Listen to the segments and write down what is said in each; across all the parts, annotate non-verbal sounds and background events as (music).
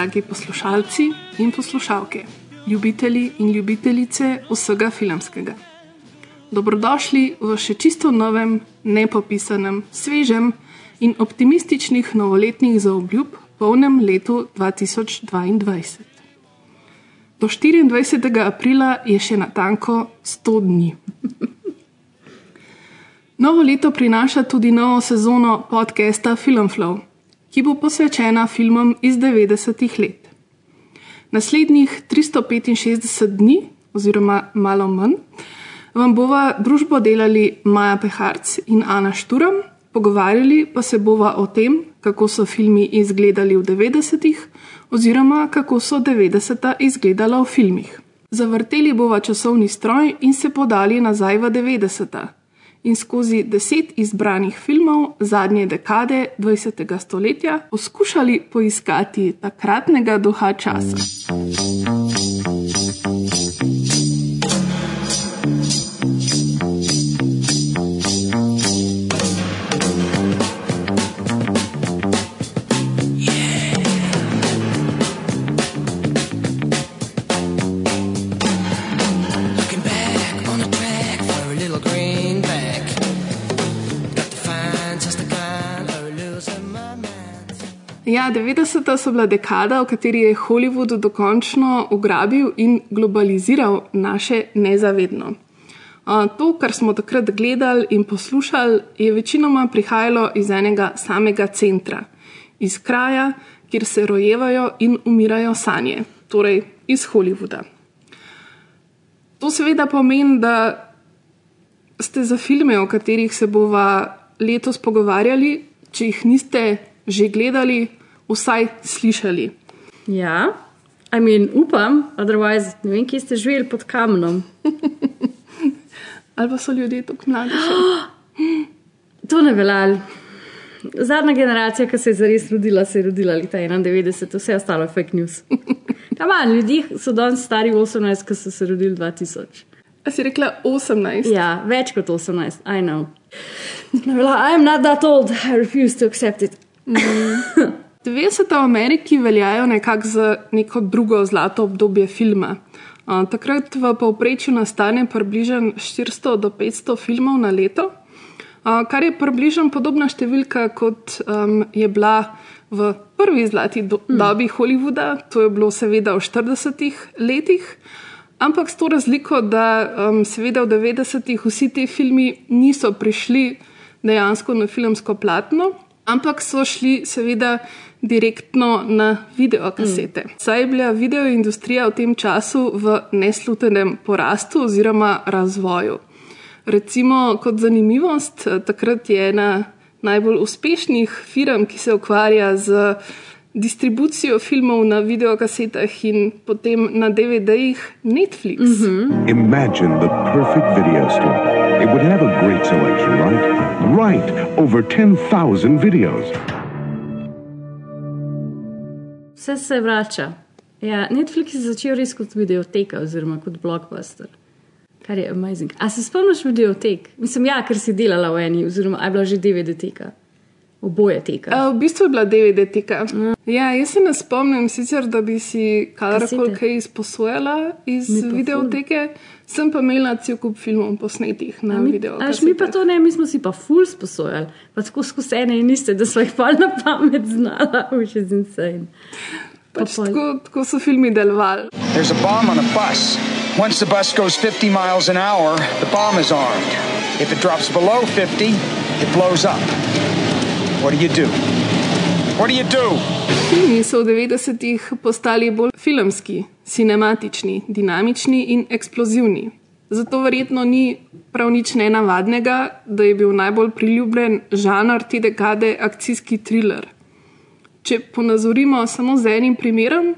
Dragi poslušalci in poslušalke, ljubitelji in ljubitelice vsega filmskega. Dobrodošli v še čisto novem, nepopisanem, svežem in optimističnih novoletnih zaobljub polnem letu 2022. Do 24. aprila je še natanko 100 dni. Novo leto prinaša tudi novo sezono podcasta Filmflow, ki bo posvečena filmom iz 90-ih let. Naslednjih 365 dni, oziroma malo manj, vam bova družbo delali Maja Peharc in Ana Šturam, pogovarjali pa se bova o tem, kako so filmi izgledali v 90-ih, oziroma kako so 90-ta izgledala v filmih. Zavrteli bova časovni stroj in se podali nazaj v 90-ta in skozi deset izbranih filmov zadnje dekade 20. stoletja poskušali poiskati takratnega duha časa. Ja, 90-ta so bila dekada, v kateri je Hollywood dokončno ugrabil in globaliziral naše nezavedno. To, kar smo takrat gledali in poslušali, je večinoma prihajalo iz enega samega centra, iz kraja, kjer se rojevajo in umirajo sanje, torej iz Hollywooda. To seveda pomeni, da ste za filme, o katerih se bova letos pogovarjali, če jih niste že gledali, vsaj slišali. Ja, I mean, upam, otherwise ne vem, kje ste živeli pod kamenom. (laughs) Ali pa so ljudje tako mladi? (gasps) To ne velja. Zadnja generacija, ki se je zares rodila, se je rodila leta 91, vse ostalo je fake news. (laughs) Kaman, ljudi so danes stari 18, ki so se rodili 2000. A si rekla 18? Ja, več kot 18, I know. Ne velja, I am not that old, I refuse to accept it. (laughs) 90. v Ameriki veljajo nekako za neko drugo zlato obdobje filma. A, Takrat v povprečju nastane približno 400 do 500 filmov na leto, a, kar je približno podobna številka, kot um, je bila v prvi zlati do, dobi Hollywooda, to je bilo seveda v 40-ih letih. Ampak s to razliko, da um, seveda v 90-ih vsi ti filmi niso prišli dejansko na filmsko platno, ampak so šli seveda direktno na videokasete. Mm. Saj je bila videoindustrija v tem času v neslutenem porastu oziroma razvoju. Recimo, kot zanimivost, takrat je ena najbolj uspešnih firm, ki se ukvarja z distribucijo filmov na videokasetah in potem na DVD-jih, Netflix. Mm -hmm. Imagine the perfect video store. It would have a great selection, right? Right, over 10,000 videos. Vse se vrača. Ja, Netflix je začel res kot videoteka, oziroma kot blockbuster. Kar je amazing. A se spomniš videotek? Mislim, ja, ker si delala v eni, oziroma je bila že DVD teka. Oboje teka. Uh, v bistvu je bila DVD teka. Mm. Ja, jaz se ne spomnim sicer, da bi si kadarkoli kaj izposojala iz videoteke, sem pa imela cel kup filmov posnetih na video. až mi pa to ne, mi smo si pa ful sposojali. Pa tako skozi ene in iste, da smo jih pa na pamet znala, which is insane. Pač pa tako, tako so filmi delovali. There's a bomb on a bus. Once the bus goes 50 miles an hour, the bomb is armed. If it drops below 50, it blows up. What do you do? What do you do? Filmi so v 90-ih postali bolj filmski, cinematični, dinamični in eksplozivni. Zato verjetno ni prav nič nenavadnega, da je bil najbolj priljubljen žanr te dekade akcijski thriller. Če ponazorimo samo z enim primerom,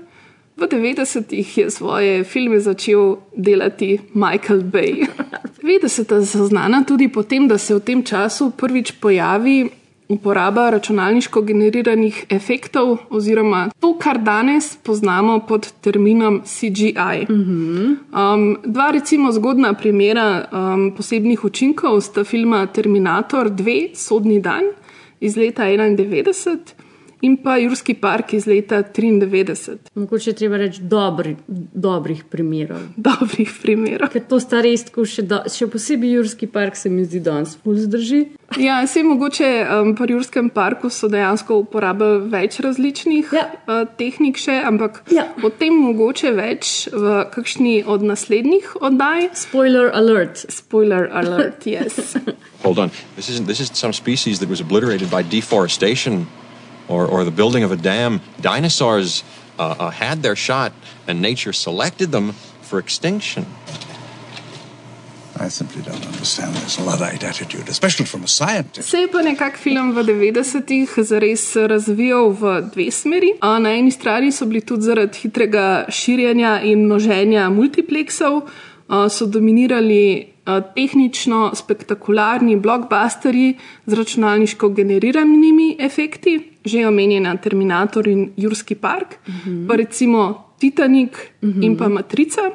v 90-ih je svoje filme začel delati Michael Bay. (laughs) 90-ta so znana tudi po tem, da se v tem času prvič pojavi uporaba računalniško generiranih efektov, oziroma to, kar danes poznamo pod terminom CGI. Um, dva, recimo, zgodna primera um, posebnih učinkov sta filma Terminator 2, Sodni dan iz leta 91 in pa Jurski park iz leta 93. Mogoče je treba reči dobri, dobrih primerov. (laughs) Dobrih primerov. Ker to sta res, tako še, do, še posebej Jurski park se mi zdi danes pol zdrži. Ja, vse mogoče um, pri Jurskem parku so dejansko uporabljali več različnih Ja. uh, tehnik, še, ampak Ja. o tem mogoče več v kakšni od naslednjih oddaj. Spoiler alert. Spoiler alert, yes. (laughs) Hold on. This isn't. This isn't some species that was obliterated by deforestation, or or the building of a dam. Dinosaurs uh, uh, had their shot, and nature selected them for extinction. I simply don't understand this Luddite attitude, especially from a scientist. Se je pa nekak film v 90-ih zares razvijal v dve smeri. A Na eni strani so bili tudi zaradi hitrega širjenja in množenja multiplexov, a, so dominirali tehnično spektakularni blockbusterji z računalniško generiranimi efekti, že omenjena Terminator in Jurski park, pa recimo Titanic in pa Matrica.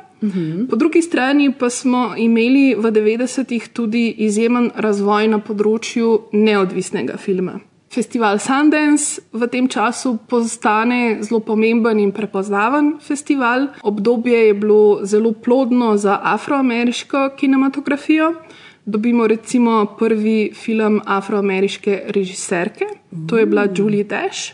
Po drugi strani pa smo imeli v 90-ih tudi izjemen razvoj na področju neodvisnega filma. Festival Sundance v tem času postane zelo pomemben in prepoznaven festival. Obdobje je bilo zelo plodno za afroameriško kinematografijo. Dobimo recimo prvi film afroameriške režiserke, to je bila Julie Dash,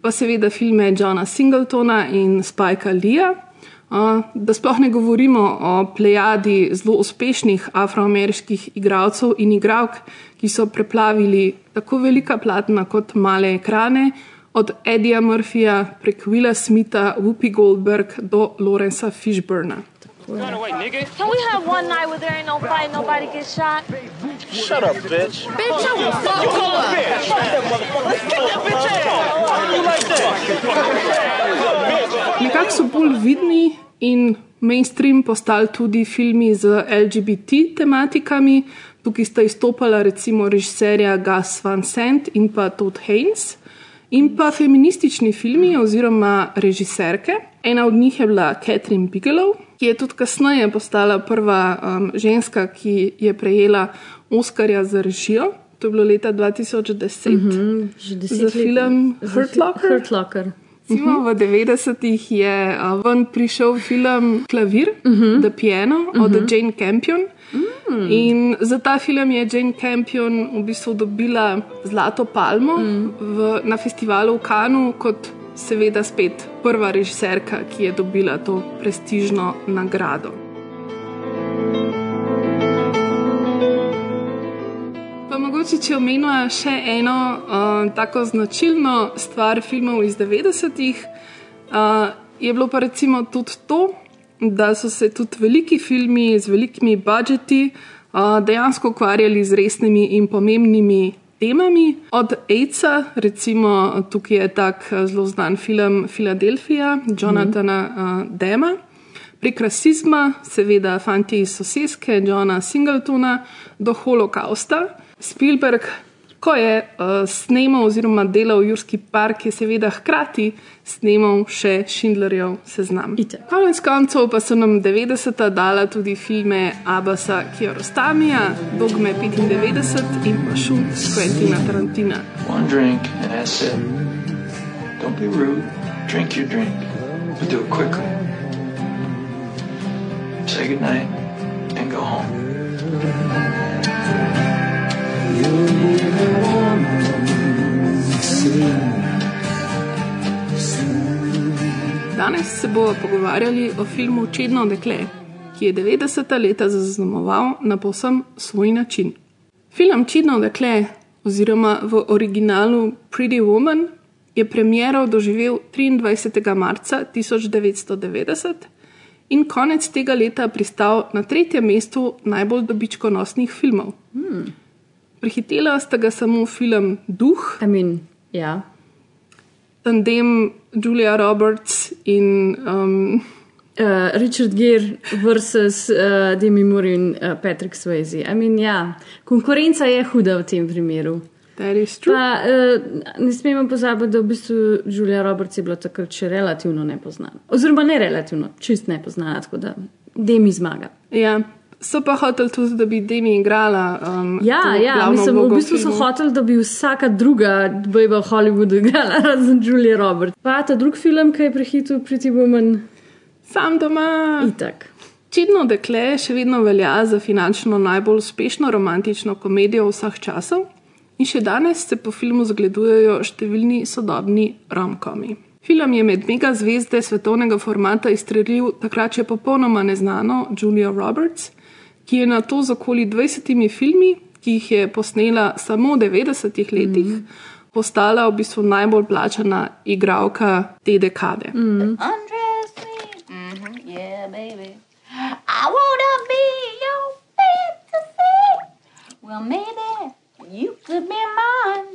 pa seveda filme Johna Singletona in Spikea Leeja. Da sploh ne govorimo o plejadi zelo uspešnih afroameriških igralcev in igralk, ki so preplavili tako velika platna kot male ekrane, od Eddieja Murphyja prek Willa Smitha, Whoopi Goldberg do Lorenza Fishburna. Can we have one night where there ain't no fight, nobody gets shot? Shut up, bitch. Bitch, I will fuck you up. Nekako so bolj vidni in mainstream postali tudi filmi z LGBT tematikami. Tukaj sta izstopala recimo režiserja Gus Van Sant in pa Todd Haynes. In pa feministični filmi oziroma režiserke. Ena od njih je bila Catherine Bigelow, ki je tudi kasneje postala prva um, ženska, ki je prejela Oscarja za režijo. To je bilo leta 2010 mm -hmm, za film Hurt Locker. Hurt Locker. Recimo v 90-ih je uh, ven prišel film Klavir, uh -huh. The Piano uh -huh. od Jane Campion. Mm. In za ta film je Jane Campion v bistvu dobila zlato palmo mm. v, na festivalu v Kanu, kot seveda spet prva režiserka, ki je dobila to prestižno nagrado. Pa mogoče, če omenjamo še eno uh, tako značilno stvar filmov iz 90-ih, uh, je bilo pa recimo tudi to, da so se tudi veliki filmi z velikimi budžeti uh, dejansko ukvarjali z resnimi in pomembnimi temami. Od AIDS-a, recimo tukaj je tak uh, zelo znan film Filadelfija, Jonathana uh, Dema. Prek rasizma, seveda, fanti iz sosedske, Johna Singletona, do holokausta. Spielberg, ko je uh, snemal oziroma delal Jurski park, je seveda hkrati snemal še Schindlerjev seznam. Itak. Konec koncev pa so nam 90-ta dala tudi filme Abasa Kiarostamija, Dogme 95 in pa Šum Quentina Tarantina. One drink and that's it. Don't be rude. Drink your drink, but do it quickly. Say goodnight and go home. Danes se bomo pogovarjali o filmu Čedno dekle, ki je 90-ta leta zaznamoval na povsem svoj način. Film Čedno dekle, oziroma v originalu Pretty Woman, je premiero doživel 23. marca 1990 in konec tega leta pristal na tretjem mestu najbolj dobičkonosnih filmov. Hmm. Prihitela sta ga samo film Duh, I mean, ja. tandem Julia Roberts in um, Uh, Richard Gere versus uh, Demi Moore in uh, Patrick Swayze. I mean, ja, konkurenca je huda v tem primeru. That is true. Pa, uh, ne smemo pozabiti, da v bistvu Julia Roberts je bila takrat še relativno nepoznana. Oziroma ne relativno, čist nepoznana, tako da Demi zmaga. Ja, so pa hoteli tudi, da bi Demi igrala. Um, Ja, ja, mislim, v bistvu so hoteli, da bi vsaka druga bejba v Hollywoodu (laughs) igrala, razen Julia Roberts. Pa ta drug film, ki je prehitil Pretty Woman, Sam doma. itak. Čedno dekle še vedno velja za finančno najbolj uspešno romantično komedijo vseh časov in še danes se po filmu zgledujejo številni sodobni romkomi. Film je med mega zvezde svetovnega formata izstrelil takrat še popolnoma neznano Julia Roberts, ki je na to z okoli 20 filmi, ki jih je posnela samo v 90-ih letih, postala v bistvu najbolj plačana igralka te dekade. Undress me. hmm Yeah, baby. I wanna be your fantasy. Well, maybe you could be mine.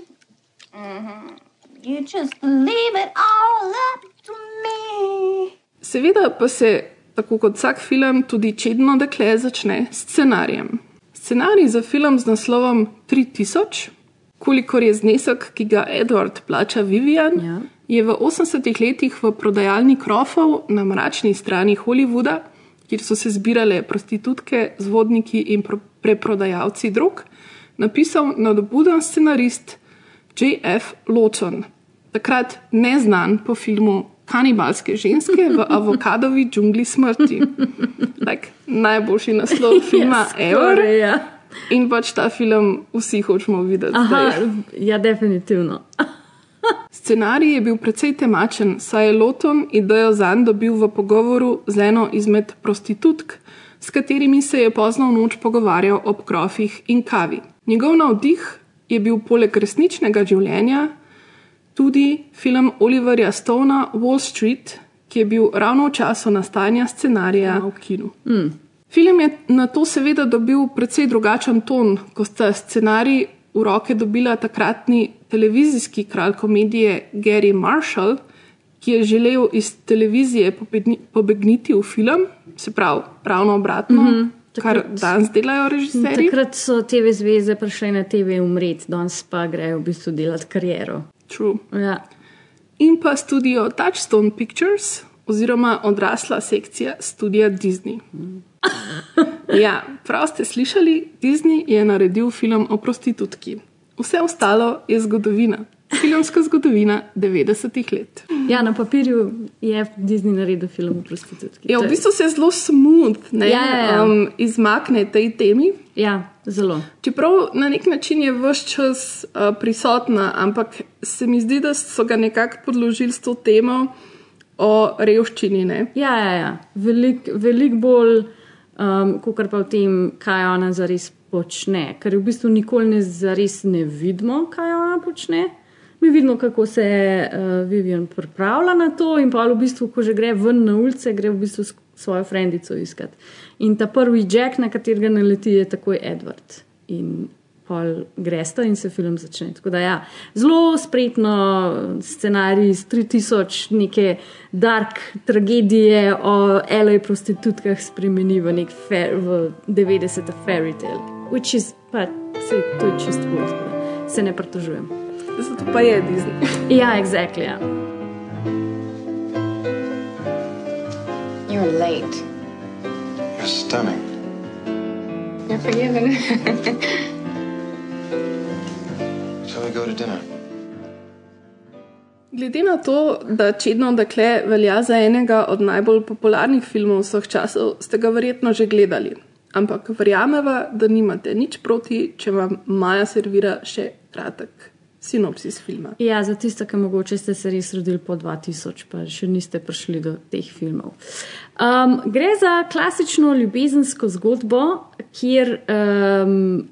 hmm You just leave it all up to me. Seveda pa se, tako kot vsak film, tudi čedno dekle začne s scenarijem. Scenarij za film z naslovom 3000, kolikor je znesek, ki ga Edward plača Vivian, Ja. je v 80-ih letih v prodajalni Krofov na mračni strani Hollywooda, kjer so se zbirale prostitutke, zvodniki in pro- preprodajalci drog, napisal nadobuden scenarist J.F. Lawton, takrat neznan po filmu Kanibalske ženske v (laughs) avokadovi džungli smrti. like, najboljši naslov (laughs) filma Ja, Ever. skoraj, ja. In pač ta film vsi hočemo videti. Aha, zdaj. ja, definitivno. (laughs) Scenarij je bil precej temačen, saj je Loton idejo zanj dobil v pogovoru z eno izmed prostitutk, s katerimi se je pozno v noč pogovarjal ob krofih in kavi. Njegov navdih je bil poleg resničnega življenja tudi film Oliverja Stona Wall Street, ki je bil ravno v času nastajanja scenarija v kinu. Mm. Film je na to seveda dobil precej drugačen ton, ko sta scenarij v roke dobila takratni televizijski kralj komedije Gary Marshall, ki je želel iz televizije pobegni- pobegniti v film, se pravi, ravno obratno, mm -hmm, kar takrat- danes delajo režiserji. Takrat so TV zveze prišle na TV umret, danes pa grejo v bistvu delati kariero. True. Ja. In pa studio Touchstone Pictures, oziroma odrasla sekcija studia Disney. (laughs) Ja, prav ste slišali, Disney je naredil film o prostitutki. Vse ostalo je zgodovina, filmska zgodovina 90-ih let. ja, na papirju je Disney naredil film o prostitutki. Ja, v bistvu se zelo smooth ne, Ja, ja, ja. Um, izmakne tej temi. Ja, zelo. Čeprav na nek način je vse čas uh, prisotna, ampak se mi zdi, da so ga nekako podložili s to temo o revščini. Ne? Ja, ja, ja. veliko velik bolj, um, kot pa v tem, kaj ona zares počne. Ker v bistvu nikoli ne zares ne vidimo, kaj ona počne. Mi vidimo, kako se uh, Vivian pripravlja na to, in pa v bistvu, ko že gre ven na ulice, gre v bistvu svojo frendico iskat. In ta prvi Jack, na katerega naleti, je takoj Edward. In pol gresta in se film začne. Tako da ja, zelo spretno scenarij iz 3000 neke dark tragedije o LA prostitutkah spremeni v nek fair, v 90 fairy tale. Which is pa, se, to je čist bolj, se ne pritožujem. Zato pa je Disney. (laughs) Ja, exactly, ja. You're late. You're stunning. You're forgiven. (laughs) Shall we go to dinner? Glede na to, da Čedno dekle velja za enega od najbolj popularnih filmov vseh časov, ste ga verjetno že gledali. Ampak verjameva, da nimate nič proti, če vam Maja servira še kratek sinopsis filma. Ja, za tiste, ki mogoče ste se res rodili po 2000, pa še niste prišli do teh filmov. Um, gre za klasično ljubezensko zgodbo, kjer um,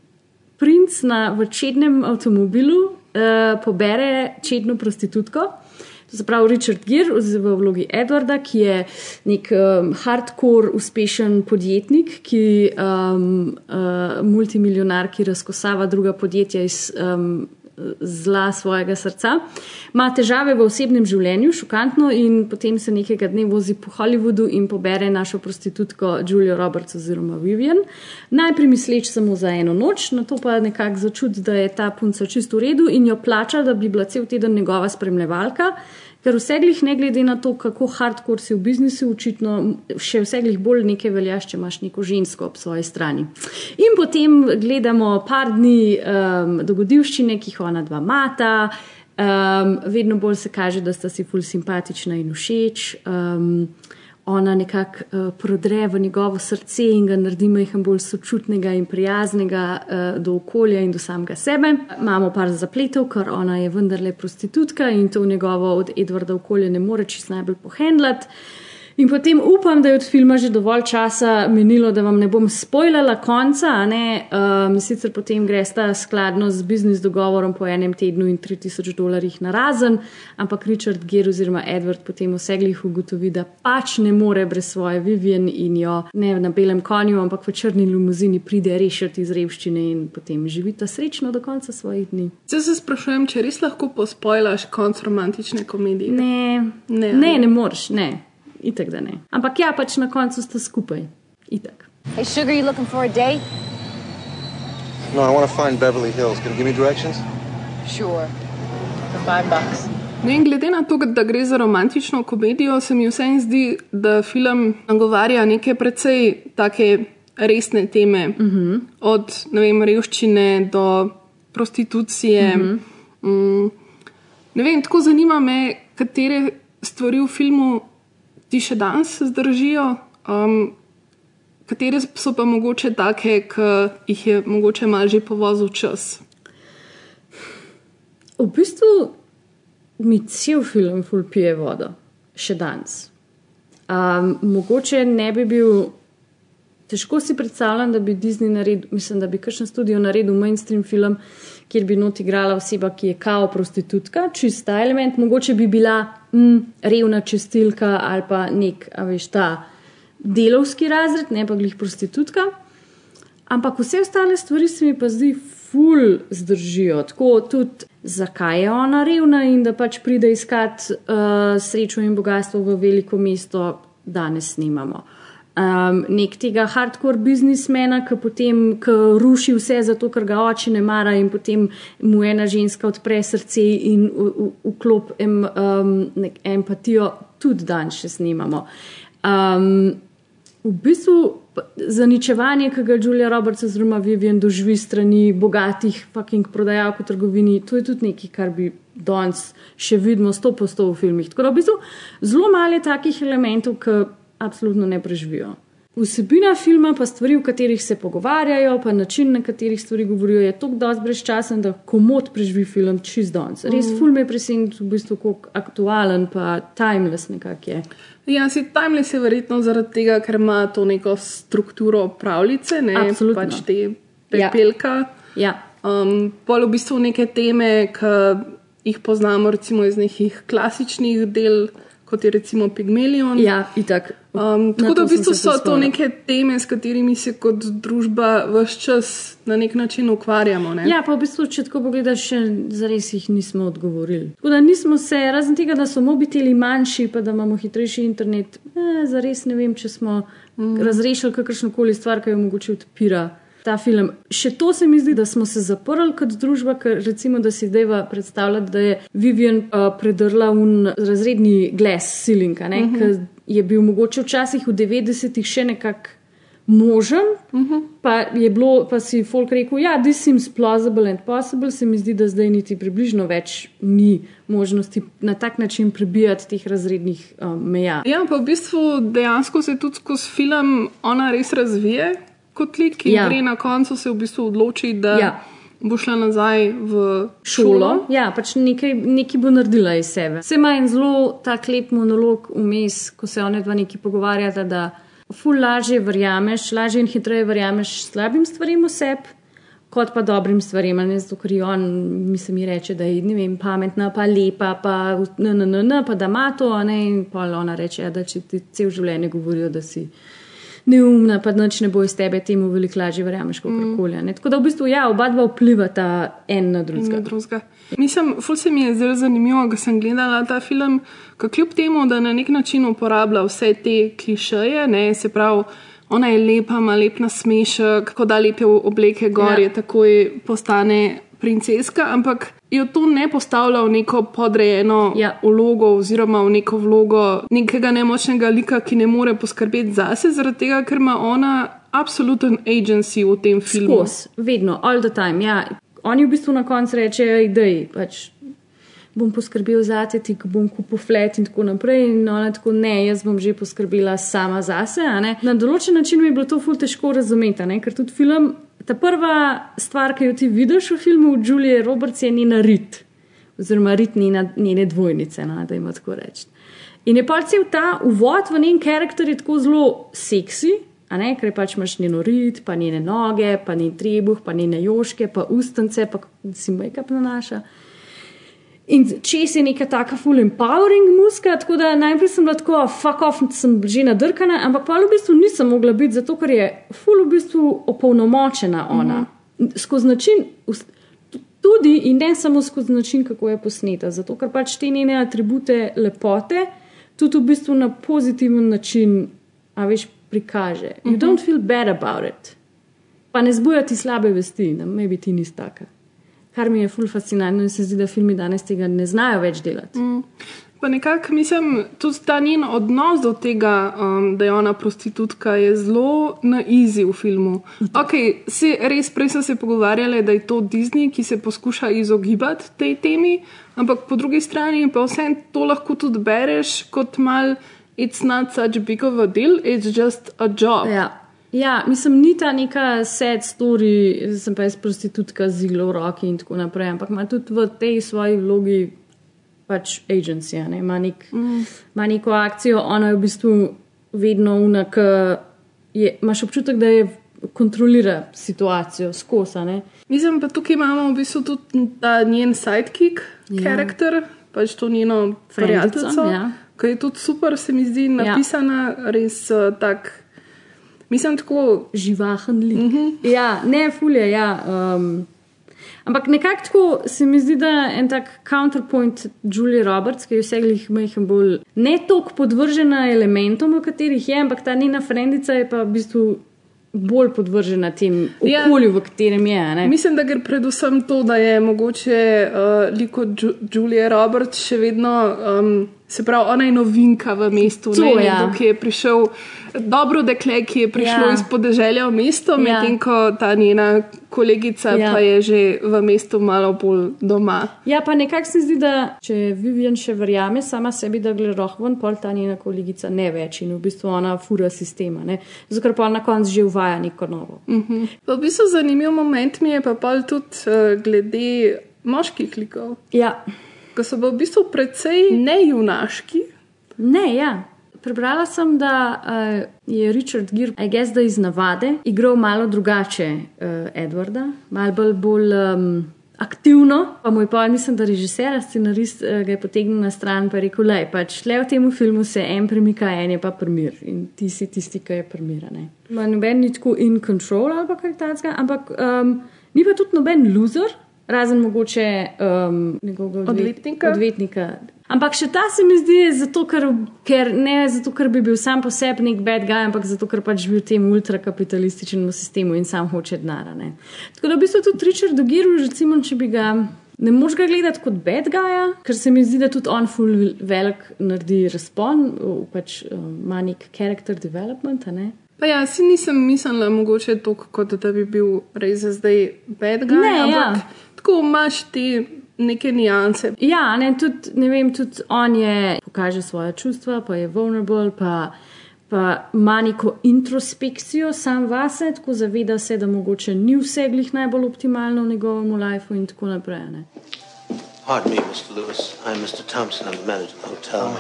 princ na večernem avtomobilu uh, pobere čedno prostitutko Zaprav Richard Gere v vlogi Edwarda, ki je nek um, hardcore uspešen podjetnik, ki um, uh, multimilionar, ki razkosava druga podjetja iz um, zla svojega srca, ima težave v osebnem življenju, šokantno, in potem se nekega dne vozi po Hollywoodu in pobere našo prostitutko Julio Roberts oziroma Vivian. Najprej misleč samo za eno noč, na to pa nekako začuti, da je ta punca čisto v redu in jo plača, da bi bila cel teden njegova spremljevalka. Ker vse glih, ne glede na to, kako hardcore si v biznisu, očitno še vse glih bolj nekaj veljaš, če imaš neko žensko ob svoji strani. In potem gledamo par dni um, dogodivščine, ki jih ona dva mata, um, vedno bolj se kaže, da sta si ful simpatična in všeč. Um, ona nekako uh, prodre v njegovo srce in ga naredi majhen bolj sočutnega in prijaznega uh, do okolja in do samega sebe. Imamo par zapletov, ker ona je vendarle prostitutka in to njegovo od Edwarda okolje ne more čist najbolj pohendlati. In potem upam, da je od filma že dovolj časa minilo, da vam ne bom spoilala konca. Um, sicer potem gresta skladno z biznis dogovorom po enem tednu in 3000 dolarjih na razen, ampak Richard Gere oziroma Edward potem vseglih ugotovi, da pač ne more brez svoje Vivian in jo ne na belem konju, ampak v črni limuzini pride rešiti iz revščine in potem živita srečno do konca svojih dni. Zdaj se sprašujem, če res lahko pospojlaš konc romantične komedije. Ne, ne, ne, ne moreš, ne. Itek da ne. Ampak ja, pač na koncu sta skupaj. Itek. Hey, Sugar, you looking for a date? No, I want to find Beverly Hills. Can you give me directions? Sure. For five bucks. No in glede na to, da gre za romantično komedijo, se mi vseeno zdi, da film nagovarja neke precej take resne teme. Uh -huh. Od ne vem, revščine do prostitucije. Uh -huh. mm, ne vem, tako zanima me, katere stvari v filmu ti še danes zdržijo, um, katere so pa mogoče take, ki jih je mogoče malo že povozil čas. V bistvu mi cel film fulpije vodo, še danes. Um, mogoče ne bi bil. Težko si predstavljam, da bi Disney naredil, mislim, da bi kakšen studio naredil mainstream film, kjer bi not igrala oseba, ki je kao prostitutka, čista element, mogoče bi bila mm, revna čestilka ali pa nek, a veš, ta delovski razred, ne pa glih prostitutka. Ampak vse ostale stvari se mi pa zdi ful zdržijo. Tako tudi, zakaj je ona revna in da pač pride iskat uh, srečo in bogatstvo v veliko mesto, danes nimamo. Um, nek tega hardcore biznismena, ki potem ki ruši vse zato, ker ga oči ne mara in potem mu ena ženska odpre srce in vklop em, um, empatijo, tudi danes še snimamo. Um, v bistvu zaničevanje, ki ga Julia Roberts oziroma Vivian doživi strani bogatih fucking prodajalk v trgovini, to je tudi nekaj, kar bi danes še vidimo sto po sto v filmih. Tako da v bistvu zelo malo je takih elementov, ki absolutno ne preživijo. Vsebina filma, pa stvari, o katerih se pogovarjajo, pa način, na katerih stvari govorijo, je tako dosti brezčasen, da komod preživi film čist danes. Res, Mhm. ful me je presenetil, v bistvu, kako aktualen, pa timeless nekak je. Ja, si timeless je verjetno zaradi tega, ker ima to neko strukturo pravljice, ne Absolutno. pač te pepelka. Ja. Um, pol v bistvu neke teme, ki jih poznamo recimo iz nekih klasičnih del, kot je recimo Pygmalion. Ja, itak. Um, Na tako da to v bistvu so to neke teme, s katerimi se kot družba vse čas na nek način ukvarjamo. Ne? Ja, pa v bistvu, če tako pogledaš, še zares jih nismo odgovorili. Tako da nismo se, razen tega, da so mobiteli manjši, pa da imamo hitrejši internet, eh, zares ne vem, če smo mm. razrešili kakršno koli stvar, ki jo mogoče odpira. Ta film. Še to se mi zdi, da smo se zaprli kot družba, ker recimo, da si zdaj predstavljati, da je Vivian uh, predrla v razredni glas silinka, mm Mhm. -hmm. ki je bil mogoče včasih v 90-ih še nekako možen, uh -huh. pa je bilo, pa si folk rekel, ja, this seems plausible and possible, se mi zdi, da zdaj niti približno več ni možnosti na tak način prebijati teh razrednih um, meja. Ja, pa v bistvu dejansko se tudi skozi film ona res razvije kot lik in Ja. gre na koncu se v bistvu odloči, da Ja. bo šla nazaj v Šolo. šolo. Ja, pač nekaj, nekaj bo naredila iz sebe. Se ima en zelo tak lep monolog vmes, ko se one dva neki pogovarjata, da ful lažje verjameš, lažje in hitreje verjameš slabim stvarem o sebi, kot pa dobrim stvarem, ne zato, ker je on, mislim, mi reče, da je vem, pametna, pa lepa, pa n, n, n, n, pa da ima to, ne, in pa ona reče, ja, da če ti cel življenje govorijo, da si neumna, pa noč ne bo iz tebe temu veliko lažje verjameš, kot Mm. ne. Tako da v bistvu, ja, oba dva vplivata en na drugega. Na drugega. Mislim, ful se mi je zelo zanimivo, ko sem gledala ta film, ko kljub temu, da na nek način uporablja vse te klišeje, ne, se pravi, ona je lepa, ima lep nasmešek, ko da lepe obleke gor, Ja. je takoj postane princeska, ampak jo to ne postavlja v neko podrejeno Ja. vlogo oziroma v neko vlogo nekega nemočnega lika, ki ne more poskrbeti zase, zaradi tega, ker ima ona absoluten agency v tem filmu. Skos, vedno, all the time. Ja. Oni v bistvu na koncu rečejo, je pač. Bom poskrbel za te, ti bom kupil flet in tako naprej. In ona tako, ne, jaz bom že poskrbela sama zase. Na določen način mi je bilo to ful težko razumeti, ne, ker tudi film, ta prva stvar, ki jo ti vidiš v filmu Julie Roberts, je njena rit, oziroma rit njena, njene dvojnice, no, da ima tako reči. In je pač cel ta uvod v njen karakter je tako zelo seksi, ne, ker pač imaš njeno rit, pa njene noge, pa njen trebuh, pa njene joške, pa ustnice, pa si make-up nanaša. In čez je neka taka full empowering muska, tako da najprej sem bila tako, fuck off, sem že nadrkana, ampak pa v bistvu nisem mogla biti, zato ker je full v bistvu opolnomočena ona. Mm -hmm. Skozi način, tudi in ne samo skozi način, kako je posneta, zato ker pač te njene atribute lepote tudi v bistvu na pozitiven način, a veš, prikaže. You Mhm. don't feel bad about it. Pa ne zbuja ti slabe vesti, da maybe ti nisi taka. Kar mi je ful fascinantno in se zdi, da filmi danes tega ne znajo več delati. Mm. Pa nekako mislim, tudi ta njen odnos do tega, um, da je ona prostitutka, je zelo na izi v filmu. Ok, si res prej smo se pogovarjali, da je to Disney, ki se poskuša izogibati tej temi, ampak po drugi strani pa vse to lahko tudi bereš kot mal. It's not such big of a deal, it's just a job. Ja. Ja, mislim, ni ta neka sad story, sem pa jaz prostitutka z iglo v roki in tako naprej, ampak ima tudi v tej svoji vlogi pač agencija, ne? ima, nek, Mm. ima neko akcijo, ona je v bistvu vedno unak, imaš občutek, da je kontrolira situacijo skosa. Ne? Mislim pa tukaj imamo v bistvu tudi ta njen sidekick, Ja. karakter, pač to njeno prijateljico, ja. ki je tudi super, se mi zdi napisana, res uh, tak. Mislim, tako živahen lik. Uh -huh. Ja, ne, fulje, ja. Um, ampak nekako tako se mi zdi, da en tak counterpoint Julie Roberts, ki je vseh majhen bolj ne toliko podvržena elementom, v katerih je, ampak ta njena frendica je pa v bistvu bolj podvržena tem Ja. okolju, v katerem je. a Ne? Mislim, da gre predvsem to, da je mogoče uh, liko Ju Julia Roberts še vedno, um, se pravi, ona je novinka v mestu, To, ne, ja. nekdo, ki je prišel, dobro dekle, ki je prišlo Ja. iz podeželja v mesto, Ja. medtem ko ta njena kolegica Ja. pa je že v mestu malo bolj doma. Ja, pa nekako se zdi, da če Vivian še verjame sama sebi, da gre rohven, pol ta njena kolegica ne več in v bistvu ona fura sistema. ne. Zato ker pa na koncu že uvaja neko novo. Mhm. Pa V bistvu zanimiv moment mi je pa pol tudi uh, glede moških likov. Ja. Ko so pa v bistvu precej nejunaški. Ne, ja. Prebrala sem, da uh, je Richard Gere, I guess, da iz navade, igral malo drugače uh, Edwarda, malo bolj, bolj um, aktivno. Pa moj pa, mislim, da režiser, scenarist uh, ga je potegnil na stran in rekel: Le, pač le v tem filmu se en premika, en je pa primir in ti si tisti, ki je primiran. Noben ni tako in control ali pa kaj takega, ampak um, ni pa tudi noben loser. Razen mogoče um, odvet- Odvetnika? odvetnika. Ampak še ta se mi zdi, zato, ker, ker ne zato, ker bi bil sam po sebi nek bad guy, ampak zato, ker pač živi v tem ultrakapitalističnem sistemu in sam hoče denar. Tako da v bistvu tudi Richard Dogiru, recimo, če bi ga. Ne moš ga gledati kot bad guy, ker se mi zdi, da tudi on full velik naredi razpon, pač ima nek character development. Ne? Pa ja, si nisem mislila mogoče toliko, kot da bi bil res zdaj bad guy, Ne, ampak ja. Tako imaš te neke nianse. Ja, ne, tudi, ne vem, tudi on je pokaže svoje čustva, pa je vulnerable, pa, pa ima neko introspekcijo sam vase, tako zaveda se, da mogoče ni vse glih najbolj optimalno v njegovem lifeu in tako naprej. Ne. Pardon me, Mr. Lewis. I'm Mr. Thompson. I'm the manager of the hotel.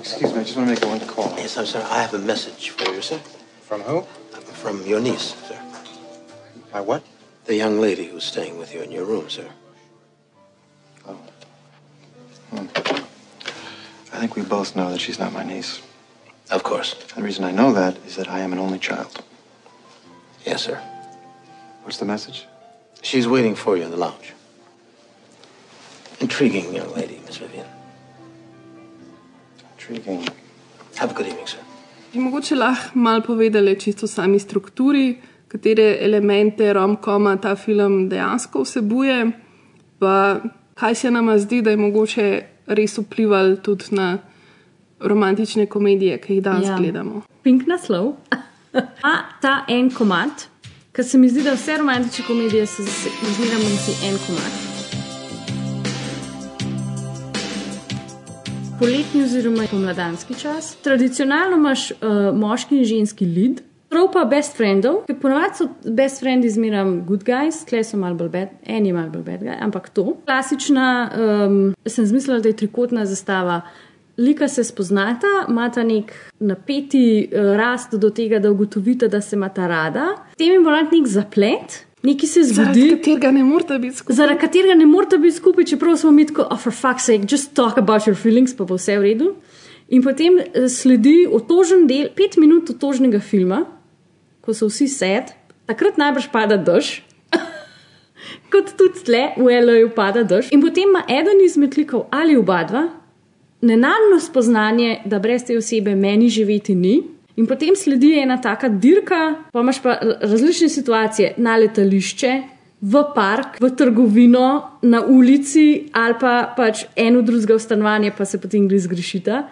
Excuse me, I just want to make one call. Yes, I'm sorry. I have a message for you, sir. From who? From your niece, sir. My what? The young lady who's staying with you in your room, sir. Oh. Hmm. I think we both know that she's not my niece. Of course. The reason I know that is that I am an only child. Yes, sir. What's the message? She's waiting for you in the lounge. Intriguing young lady, Miss Vivian. Intriguing. Have a good evening, sir. Bi mogoče lahko malo povedali čisto o sami strukturi, katere elemente romkoma ta film dejansko vsebuje, pa kaj se nama zdi, da je mogoče res vplival tudi na romantične komedije, ki jih danes Ja. gledamo. Pink naslov. (laughs) A ta en komat, ker se mi zdi, da vse romantične komedije so zmeraj si en komat. Poletni oziroma pomladanski čas. Tradicionalno imaš uh, moški in ženski lead. Prav pa best friendov, ki ponovadi so best friendi zmeraj good guys, tle so malo bolj bad, en je malo bolj bad guy, ampak to. Klasična, um, sem zmislila, da je trikotna zastava. Lika se spoznata, imata nek napeti uh, rast do tega, da ugotovita, da se imata rada. Tem je moral nek zaplet, nekaj se zgodi. Zaradi katerega ne morete biti skupaj. Zaradi katerega ne morete biti skupaj, čeprav smo mi tako, oh, for fuck's sake, just talk about your feelings, pa bo vse v redu. In potem eh, sledi otožen del, pet minut otožnega filma, ko so vsi sed, takrat najbrž pada dež. (laughs) Kot tudi tle, v L.A.U. pada dež. In potem ima eden izmed likov ali oba dva nenadno spoznanje, da brez te osebe meni živeti ni. In potem sledi ena taka dirka, pa imaš pa različne situacije na letališče, v park, v trgovino, na ulici ali pa pač eno drugega v stanovanje, pa se potem gre zgrešita.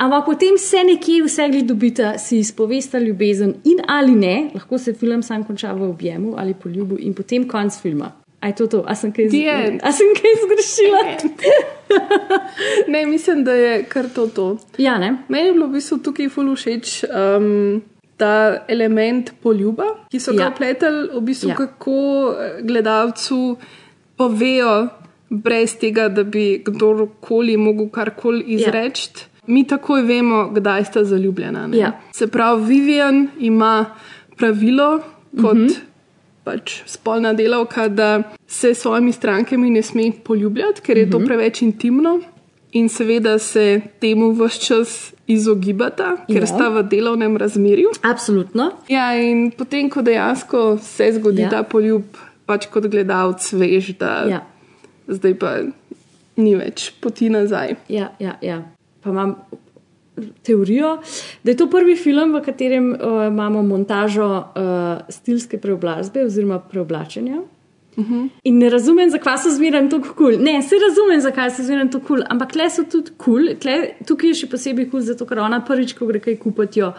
Ampak potem se nekje vse gled dobita, si izpovesta ljubezen in ali ne, lahko se film sam konča v objemu ali poljubu in potem konc filma. Aj to, to. A sem kaj, end. a sem kaj zgrešila? (laughs) Ne, mislim, da je kar to. to. Ja, ne. Meni je bilo v bistvu tukaj ful všeč um, ta element poljuba, ki so ga Ja. upletali, v bistvu Ja. ja. kako eh, gledalcu povejo, brez tega, da bi kdorkoli mogel karkoli izreči. Ja. Mi takoj vemo, kdaj sta zaljubljena. ne. Ja. Se pravi, Vivian ima pravilo kot mm -hmm. pač spolna delavka, da se s svojimi strankami ne sme poljubljati, ker je mm -hmm. to preveč intimno. In seveda se temu vse čas izogibata, ker Ja. sta v delovnem razmerju. Absolutno. Ja, in potem, ko dejansko se zgodi ja. ta poljub, pač kot gledalec veš, da Ja. zdaj pa ni več poti nazaj. Ja, ja, ja. Pa imam teorijo, da je to prvi film, v katerem uh, imamo montažo uh, stilske preobrazbe oziroma preoblačenja. Uh -huh. In ne razumem, zakaj so zmeraj tako kul. Cool. Ne, se razumem, zakaj so zmeraj tako kul, cool, ampak tle so tudi kul. Cool. Tukaj je še posebej kul, cool, zato ker ona prvič, ko gre kaj kupiti, jo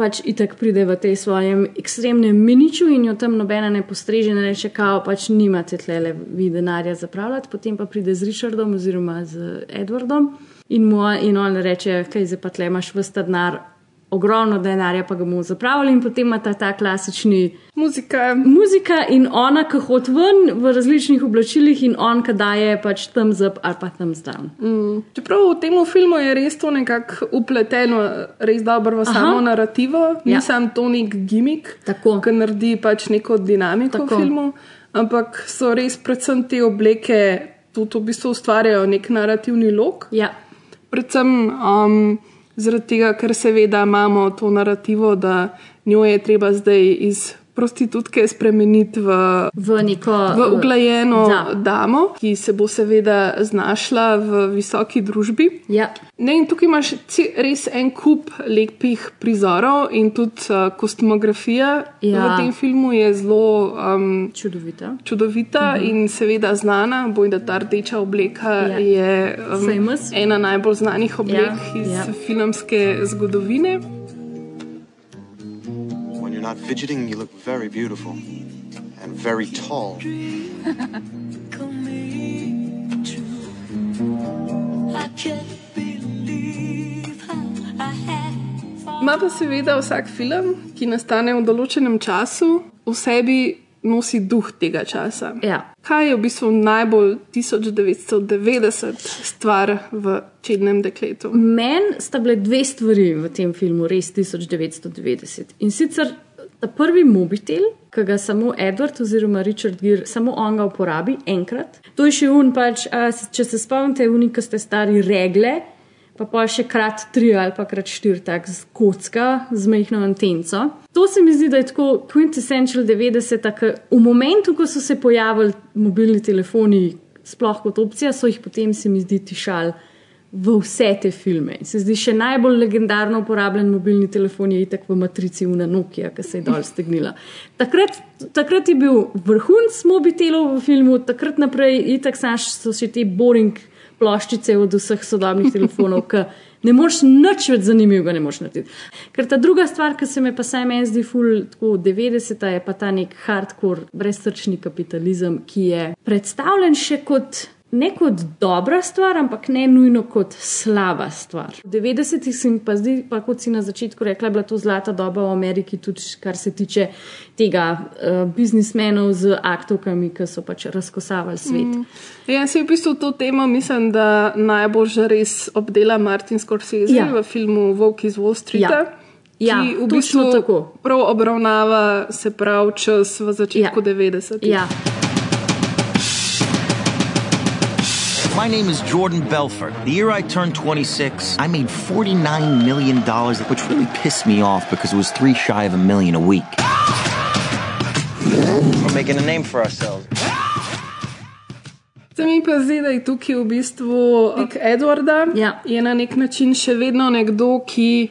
pač itak pride v tej svojem ekstremnem miniču in jo tam nobena ne postreže, ne reče, kao pač nimate tle vi denarja zapravljati, potem pa pride z Richardom oziroma z Edwardom in, mu, in on reče, kaj zdaj pa tle imaš vsta denar. Ogromno denarja pa ga bomo zapravili, in potem ima ta, ta klasični muzika. Muzika in ona, ki hodi ven v različnih oblačilih, in on, ki daje pač tam zub ali pa tam zdan. Mm. Čeprav v tem filmu je res to nekako upleteno, res dobro v Aha. samo narativo, ni ja. sam to nek gimik, ki naredi pač neko dinamiko Tako. v filmu, ampak so res predvsem te obleke tudi v bistvu ustvarjajo nek narativni lok. Ja. Predvsem um, zaradi tega, ker seveda imamo to narativo, da njo je treba zdaj iz prostitutke spremeniti v, v neko v uglajeno Da. damo, ki se bo seveda znašla v visoki družbi. Ja. Ne, in tukaj imaš res en kup lepih prizorov, in tudi uh, kostumografija Ja. v tem filmu je zelo um, čudovita. čudovita Mhm. in seveda znana. Bojda ta rdeča obleka Ja. je um, Famous. ena najbolj znanih oblek Ja, iz ja. filmske zgodovine. You're not fidgeting, you look very beautiful and very tall. Ima pa seveda vsak film, ki nastane v določenem času, v sebi nosi duh tega časa. Ja. Kaj je v bistvu najbolj 1990 stvar v čednem dekletu? Meni sta bile dve stvari v tem filmu, res 1990. In sicer ta prvi mobitel, ki ga samo Edward oziroma Richard Gere, samo on ga uporabi enkrat. To je še un, pač, a, če se spomnite, uni, ki ste stari regle, pa pa še krat tri ali pa krat štiri, tak z kocka, z majhno antenco. To se mi zdi, da je tako quintessential 90, ker v momentu, ko so se pojavili mobilni telefoni, sploh kot opcija, so jih potem, se mi zdi, tišali v vse te filme. In Se zdi še najbolj legendarno uporabljen mobilni telefon je itak v matrici Una Nokia, ki se je dol stegnila. Takrat, takrat je bil vrhunc mobitelov v filmu, takrat naprej itak saš so še te boring ploščice od vseh sodobnih (laughs) telefonov, ki ne moreš nič več zanimivega ne moreš narediti. Ker ta druga stvar, ki se mi pa saj meni zdi ful tako 90, je pa ta nek hardcore, brezsrčni kapitalizem, ki je predstavljen še kot ne kot dobra stvar, ampak ne nujno kot slaba stvar. V 90-ih se mi pa zdi, pa kot si na začetku rekla, je bila to zlata doba v Ameriki, tudi kar se tiče tega uh, biznismenov z aktovkami, ki so pač razkosavali svet. Mm. Ja, se v bistvu to temo mislim, da najbolj že res obdela Martin Scorsese Ja. v filmu Volk iz Wall Streeta. Ja. Ja, ki v bistvu tako. prav obravnava se prav čas v začetku ja. 90-ih. Ja. My name is Jordan Belfort. The year I turned 26, I made $49 million, which really pissed me off because it was three shy of a million a week. We're making a name for ourselves. Se mi pa zdi, da je tukaj v bistvu lik Edwarda, ja. je na nek način še vedno nekdo, ki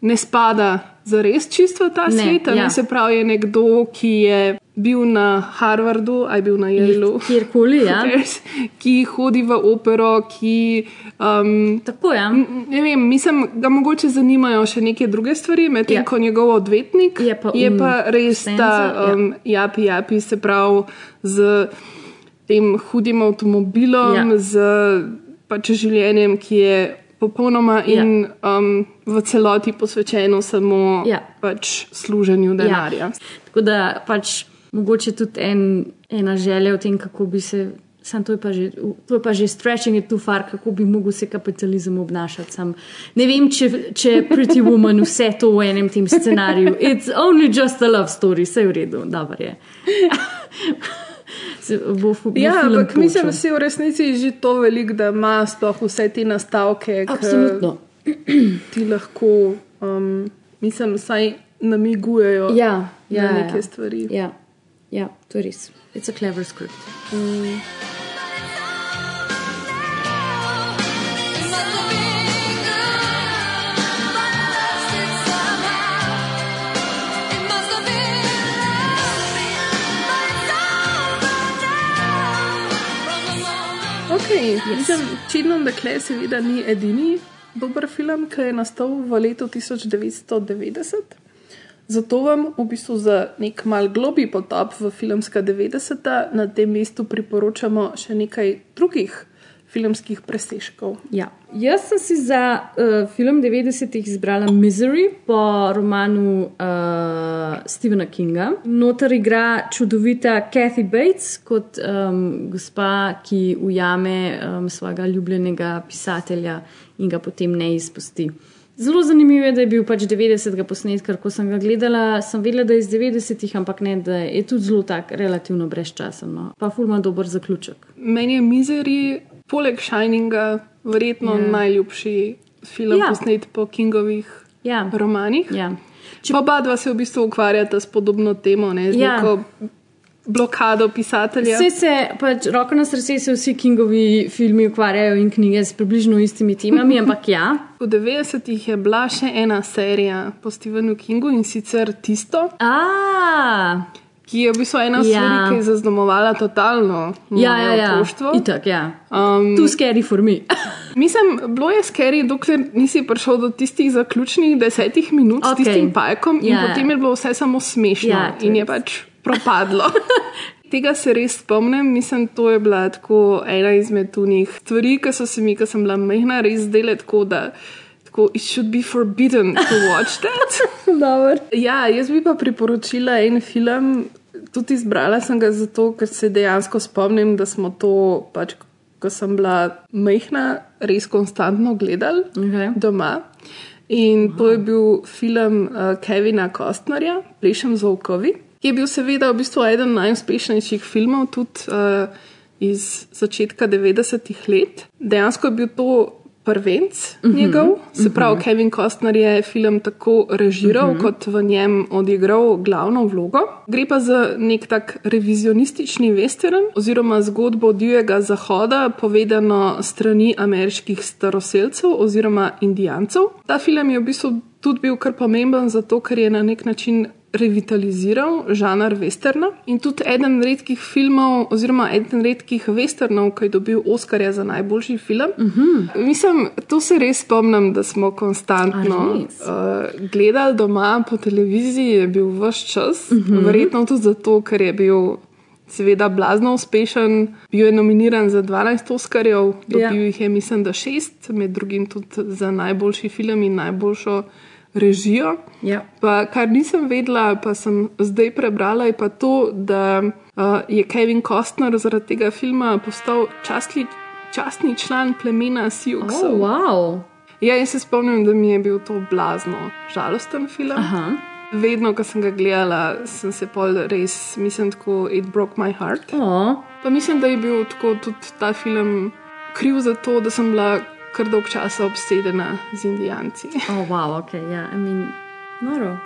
ne spada za res čisto v ta Ne, svet. a ja. Ne, se pravi, je nekdo, ki je bil na Harvardu, aj bil na Yaleu. Kjerkoli, ja. (laughs) Ki hodi v opero, ki. Um, Tako je. Ja. Ne vem, mislim, da mogoče zanimajo še neke druge stvari, medtem Ja. ko njegov odvetnik Je pa je un pa res ta Stenzel, ja. um, japi, japi, se pravi z tem hudim avtomobilom, Ja. ja. z pač življenjem, ki je popolnoma in um, v celoti posvečeno samo Ja. pač služenju denarja. Ja. Tako da pač mogoče tudi en, ena želja o tem, kako bi se. Sam to je pa že, to je pa že stretching it too far, kako bi mogel se kapitalizem obnašati. Sam ne vem, če, če Pretty Woman vse to v enem tem scenariju. It's only just a love story, vse je v redu, dobro je. Bo, bo Ja, ampak mislim, počel. da si v resnici že to veliko, da ima sploh vse te nastavke, Absolutno. ti lahko, um, mislim, vsaj namigujejo Ja, ja, na neke ja. stvari. Ja, ja, to je res. It's a clever script. Mm. Yes. Čidno dekle seveda ni edini dober film, ki je nastal v letu 1990. Zato vam v bistvu za nek mal globi potop v filmska 90-ta na tem mestu priporočamo še nekaj drugih filmskih presežkov. Ja. Jaz sem si za uh, film 90-ih izbrala Misery po romanu uh, Stephena Kinga. Notor igra čudovita Kathy Bates kot um, gospa, ki ujame um, svojega ljubljenega pisatelja in ga potem ne izpusti. Zelo zanimivo je, da je bil pač 90. posnet, ker ko sem ga gledala, sem vedela, da je iz 90-ih, ampak ne, da je tudi zelo tak relativno brezčasen. No. Pa fulma dober zaključek. Meni je Misery, poleg Shininga, verjetno Ja. ja. najljubši film Ja. ja. posnet po Kingovih ja. romanih. Ja. Če... Pa oba dva se v bistvu ukvarjata s podobno temo, ne, z ja. neko blokado pisatelja. Vse se, pač, roko na srce se vsi Kingovi filmi ukvarjajo in knjige s približno istimi temami, ampak ja. V 90-ih je bila še ena serija po Stephenu Kingu in sicer Tisto. A, ki je v bistvu ena Ja. stvar, ki je zaznamovala totalno Ja, moje ja, ja. otroštvo. Itak, ja. Um, Too scary for me. (laughs) Mislim, bilo je skeri, dokler nisi prišel do tistih zaključnih desetih minut okay. S tistim pajkom, in Ja, ja. potem je bilo vse samo smešno Ja, in je pač propadlo. (laughs) Tega se res spomnim, mislim, to je bila tako ena izmed tunih stvari, ki so se mi, ko sem bila mehna, res zdele tako, da tako, it should be forbidden to watch that. (laughs) ja, jaz bi pa priporočila en film, tudi izbrala sem ga zato, ker se dejansko spomnim, da smo to pač, ko sem bila mehna, res konstantno gledali okay. doma. In to je bil film uh, Kevina Kostnerja, Plešem z volkovi, ki je bil seveda v bistvu eden najuspešnejših filmov tudi uh, iz začetka 90-ih let. Dejansko je bil to prvenc uh -huh. njegov, se pravi, uh -huh. Kevin Costner je film tako režiral, uh -huh. kot v njem odigral glavno vlogo. Gre pa za nek tak revizionistični western oziroma zgodbo divjega zahoda, povedano strani ameriških staroseljcev oziroma indijancev. Ta film je v bistvu tudi bil kar pomemben zato, ker je na nek način revitaliziral žanr westerna in tudi eden redkih filmov, oziroma eden redkih westernov, ki je dobil Oscarja za najboljši film. Uh -huh. Mislim, to se res spomnim, da smo konstantno uh, gledali doma po televiziji, je bil vse čas, uh -huh. verjetno tudi zato, ker je bil. Seveda, blazno uspešen, bil je nominiran za 12 Oscarjev, dobil yeah. jih je, mislim, da šest, med drugim tudi za najboljši film in najboljšo režijo. Ja. Pa, kar nisem vedela, pa sem zdaj prebrala, je pa to, da uh, je Kevin Costner zaradi tega filma postal častli, častni član plemena Sioux. Oh, wow. Ja, in se spomnim, da mi je bil to blazno žalosten film. Aha. Vedno, ko sem ga gledala, sem se pol res, mislim, tako it broke my heart. Oh. Pa mislim, da je bil tako tudi ta film kriv za to, da sem bila kar dolg časa obsedena z Indijanci. (laughs) Oh, wow, ok, ja, yeah. I mean, noro.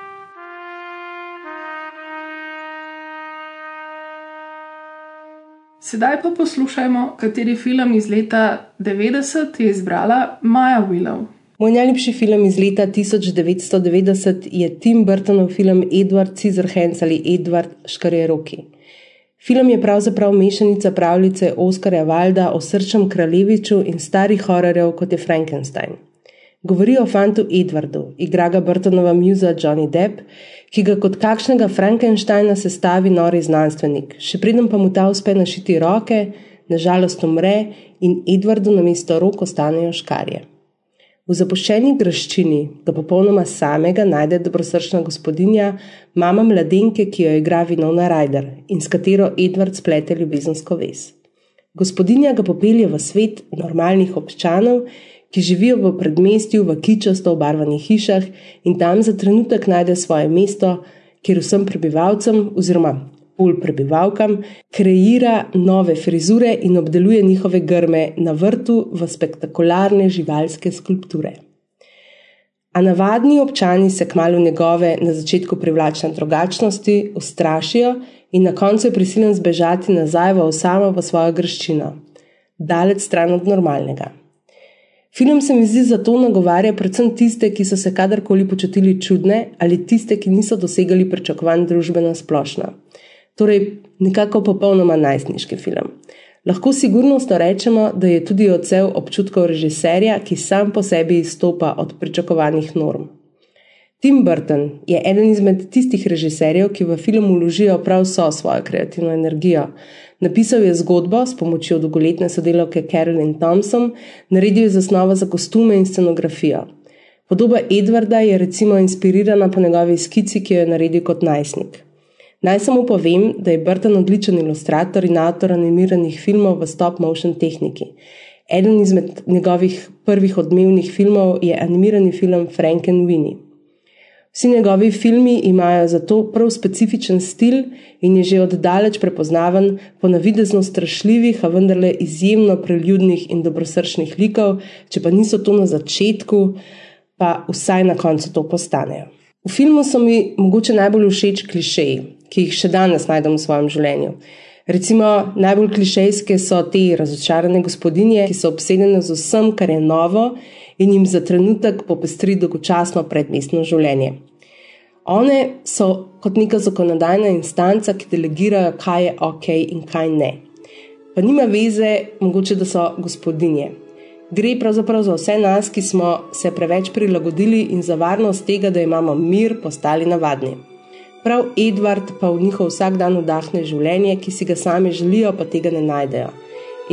Sedaj pa poslušajmo, kateri film iz leta 90 je izbrala Maja Willow. Moj najljubši film iz leta 1990 je Tim Burtonov film Edward Scissorhands ali Edward Škarjeroki. Film je pravzaprav mešanica pravljice Oskarja Valda o srčnem kraljeviču in starih hororjev kot je Frankenstein. Govori o fantu Edwardu, igra ga Burtonova muza Johnny Depp, ki ga kot kakšnega Frankensteina sestavi nori znanstvenik, še preden pa mu ta uspe našiti roke, nažalost umre in Edwardu na mesto rok ostanejo škarje. V zapuščeni graščini ga popolnoma samega najde dobrosrčna gospodinja, mama mladenke, ki jo igra Vinovna Ryder in s katero Edward splete ljubezensko vez. Gospodinja ga popelje v svet normalnih občanov, ki živijo v predmestju v kičasto obarvanih hišah in tam za trenutek najde svoje mesto, kjer vsem prebivalcem oziroma bolj prebivalkam, kreira nove frizure in obdeluje njihove grme na vrtu v spektakularne živalske skulpture. A navadni občani se kmalo njegove na začetku privlačne drugačnosti ustrašijo in na koncu je prisilen zbežati nazaj v osamo v svojo grščino, daleč stran od normalnega. Film se mi zdi zato nagovarja predvsem tiste, ki so se kadarkoli počutili čudne ali tiste, ki niso dosegali pričakovanj družbeno splošno. Torej, nekako popolnoma najstniški film. Lahko sigurno rečemo, da je tudi odsev občutkov režiserja, ki sam po sebi izstopa od pričakovanih norm. Tim Burton je eden izmed tistih režiserjev, ki v film uložijo prav vso svojo kreativno energijo. Napisal je zgodbo s pomočjo dolgoletne sodelavke Carolyn Thompson, naredil je zasnovo za kostume in scenografijo. Podoba Edwarda je recimo inspirirana po njegovi skici, ki jo je naredil kot najstnik. Naj samo povem, da je Burton odličen ilustrator in avtor animiranih filmov v stop-motion tehniki. Eden izmed njegovih prvih odmevnih filmov je animirani film Frank and Winnie. Vsi njegovi filmi imajo zato prav specifičen stil in je že oddaleč prepoznaven po navidezno strašljivih, a vendarle izjemno preljudnih in dobrosrčnih likov, če pa niso to na začetku, pa vsaj na koncu to postanejo. V filmu so mi mogoče najbolj všeč klišeji, ki jih še danes najdem v svojem življenju. Recimo, najbolj klišejske so te razočarane gospodinje, ki so obsedene z vsem, kar je novo in jim za trenutek popestri dolgočasno predmestno življenje. One so kot neka zakonodajna instanca, ki delegirajo, kaj je ok in kaj ne. Pa nima veze, mogoče da so gospodinje. Gre pravzaprav za vse nas, ki smo se preveč prilagodili in za varnost tega, da imamo mir, postali navadni. Prav Edward pa v njihov vsak dan vdahne življenje, ki si ga sami želijo, pa tega ne najdejo.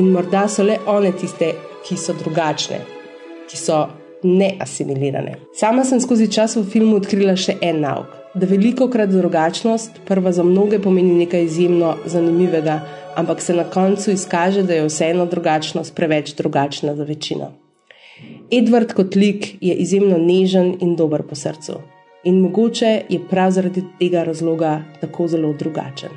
In morda so le one tiste, ki so drugačne, ki so neasimilirane. Sama sem skozi čas v filmu odkrila še en nauk, da veliko krat drugačnost prva za mnoge pomeni nekaj izjemno zanimivega, ampak se na koncu izkaže, da je vseeno drugačnost preveč drugačna za večino. Edward kot lik je izjemno nežen in dober po srcu. In mogoče je prav zaradi tega razloga tako zelo drugačen.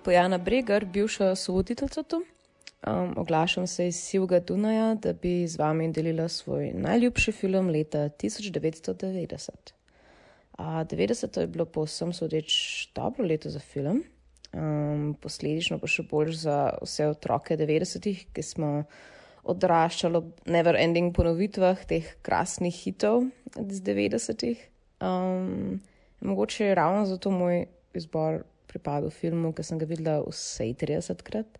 Flow, Pojana Bregar, bivša sovoditeljica tu. Um, oglašam se iz Sivga Dunaja, da bi z vami delila svoj najljubši film leta 1990. Uh, 90 je bilo povsem sodeč dobro leto za film, um, posledično pa še bolj za vse otroke 90-ih, ki smo odraščali ob never ending ponovitvah teh krasnih hitov iz 90-ih. Um, mogoče je ravno zato moj izbor pripadal filmu, ki sem ga videla vsej 30krat,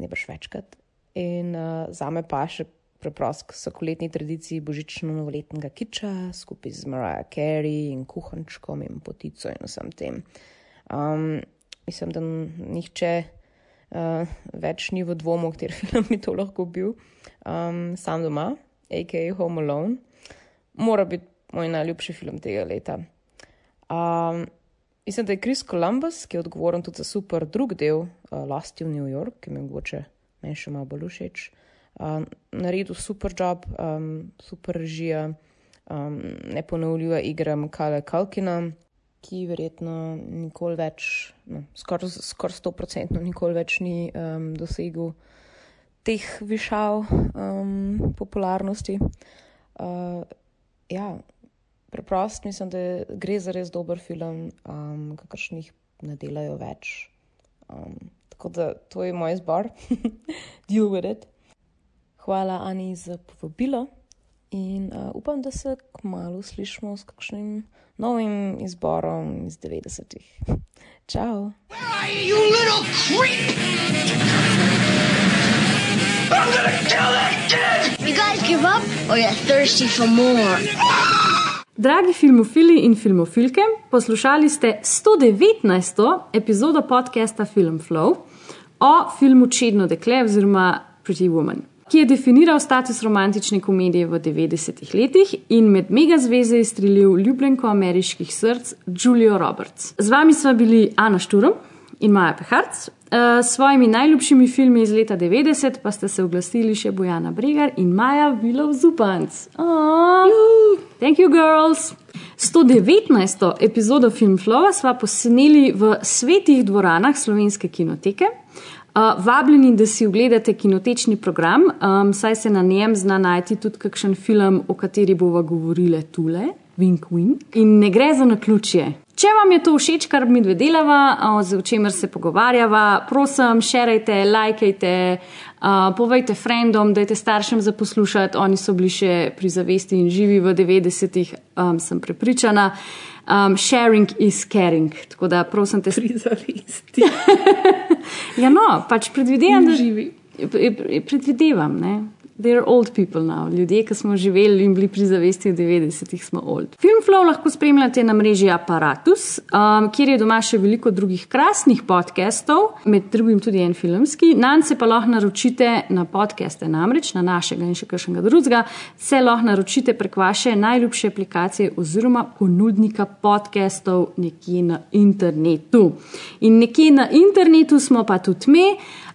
ne baš večkrat. In uh, za me pa še preprosto vsakoletni tradiciji božično-novoletnega kiča, skupaj z Mariah Carey in kuhančkom in potico in vsem tem. Um, mislim, da nihče uh, več ni v dvomu, kateri film bi to lahko bil. Um, sam doma, a.k.a. Home Alone, mora biti moj najljubši film tega leta. Um, Mislim, da je Chris Columbus, ki je odgovoren tudi za super drug del, uh, Lost in New York, ki mi mogoče meni še malo bolj všeč, uh, naredil super job, um, super režija, um, neponovljiva igra Kale Kalkina, ki verjetno nikoli več, no, skoraj skor 100% nikoli več ni um, dosegel teh višav um, popularnosti. Uh, ja, preprost, mislim, da gre za res dober film, um, kakršnih ne delajo več. Um, tako da to je moj izbor, (laughs) deal with it. Hvala Ani za povabilo in uh, upam, da se kmalo slišimo s kakšnim novim izborom iz 90-ih. (laughs) Čau! You little creep! I'm gonna kill that kid! You guys give up or you're thirsty for more? Dragi filmofili in filmofilke, poslušali ste 119. epizodo podcasta Film Flow o filmu Čedno dekle oziroma Pretty Woman, ki je definiral status romantične komedije v 90-ih letih in med mega zveze izstrelil ljubljenko ameriških src Julio Roberts. Z vami smo bili Ana Šturom in Maja Peharc. S svojimi najljubšimi filmi iz leta 90 pa ste se oglasili še Bojana Bregar in Maja Vilov Zupanc. Thank you, girls! 119. epizodo Filmflowa sva posneli v svetih dvoranah slovenske kinoteke. Uh, vabljeni, da si ogledate kinotečni program, um, saj se na njem zna najti tudi kakšen film, o kateri bova govorili tule, Wink Wink. In ne gre za naključje. Če vam je to všeč, kar mi dve delava, o čemer se pogovarjava, prosim, šerajte, lajkajte, uh, povejte frendom, dajte staršem za poslušati, oni so bili še pri zavesti in živi v 90-ih, um, sem prepričana. Um, sharing is caring. Tako da, prosim te. Pri zavesti. (laughs) ja, no, pač predvidevam, da živi. Predvidevam, ne. They're old people now. Ljudje, ki smo živeli in bili pri zavesti v 90-ih, smo old. Filmflow lahko spremljate na mreži Apparatus, um, kjer je doma še veliko drugih krasnih podcastov, med drugim tudi en filmski. Nanj se pa lahko naročite na podcaste, namreč na našega in še kakšnega drugega, se lahko naročite prek vaše najljubše aplikacije oziroma ponudnika podcastov nekje na internetu. In nekje na internetu smo pa tudi mi.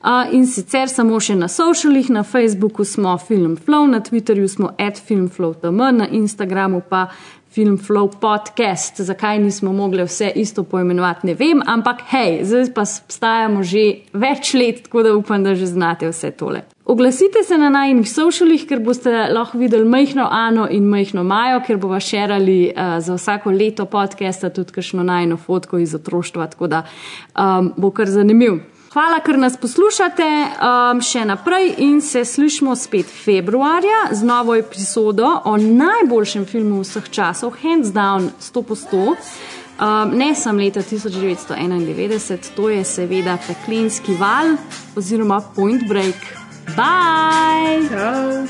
Uh, in sicer samo še na socialih, na Facebooku smo Filmflow, na Twitterju smo @filmflow.tm, na Instagramu pa Filmflow podcast. Zakaj nismo mogli vse isto poimenovati, ne vem, ampak hej, zdaj pa stajamo že več let, tako da upam, da že znate vse tole. Oglasite se na najnih socialih, ker boste lahko videli majhno Ano in majhno Majo, ker bova šerali uh, za vsako leto podcasta tudi kakšno najno fotko iz otroštva, tako da um, bo kar zanimiv. Hvala, ker nas poslušate um, še naprej in se slišmo spet februarja z novo epizodo o najboljšem filmu vseh časov, hands down 100 po 100. Um, ne sem leta 1991, to je seveda Peklinski val oziroma Point Break. Bye! Ciao.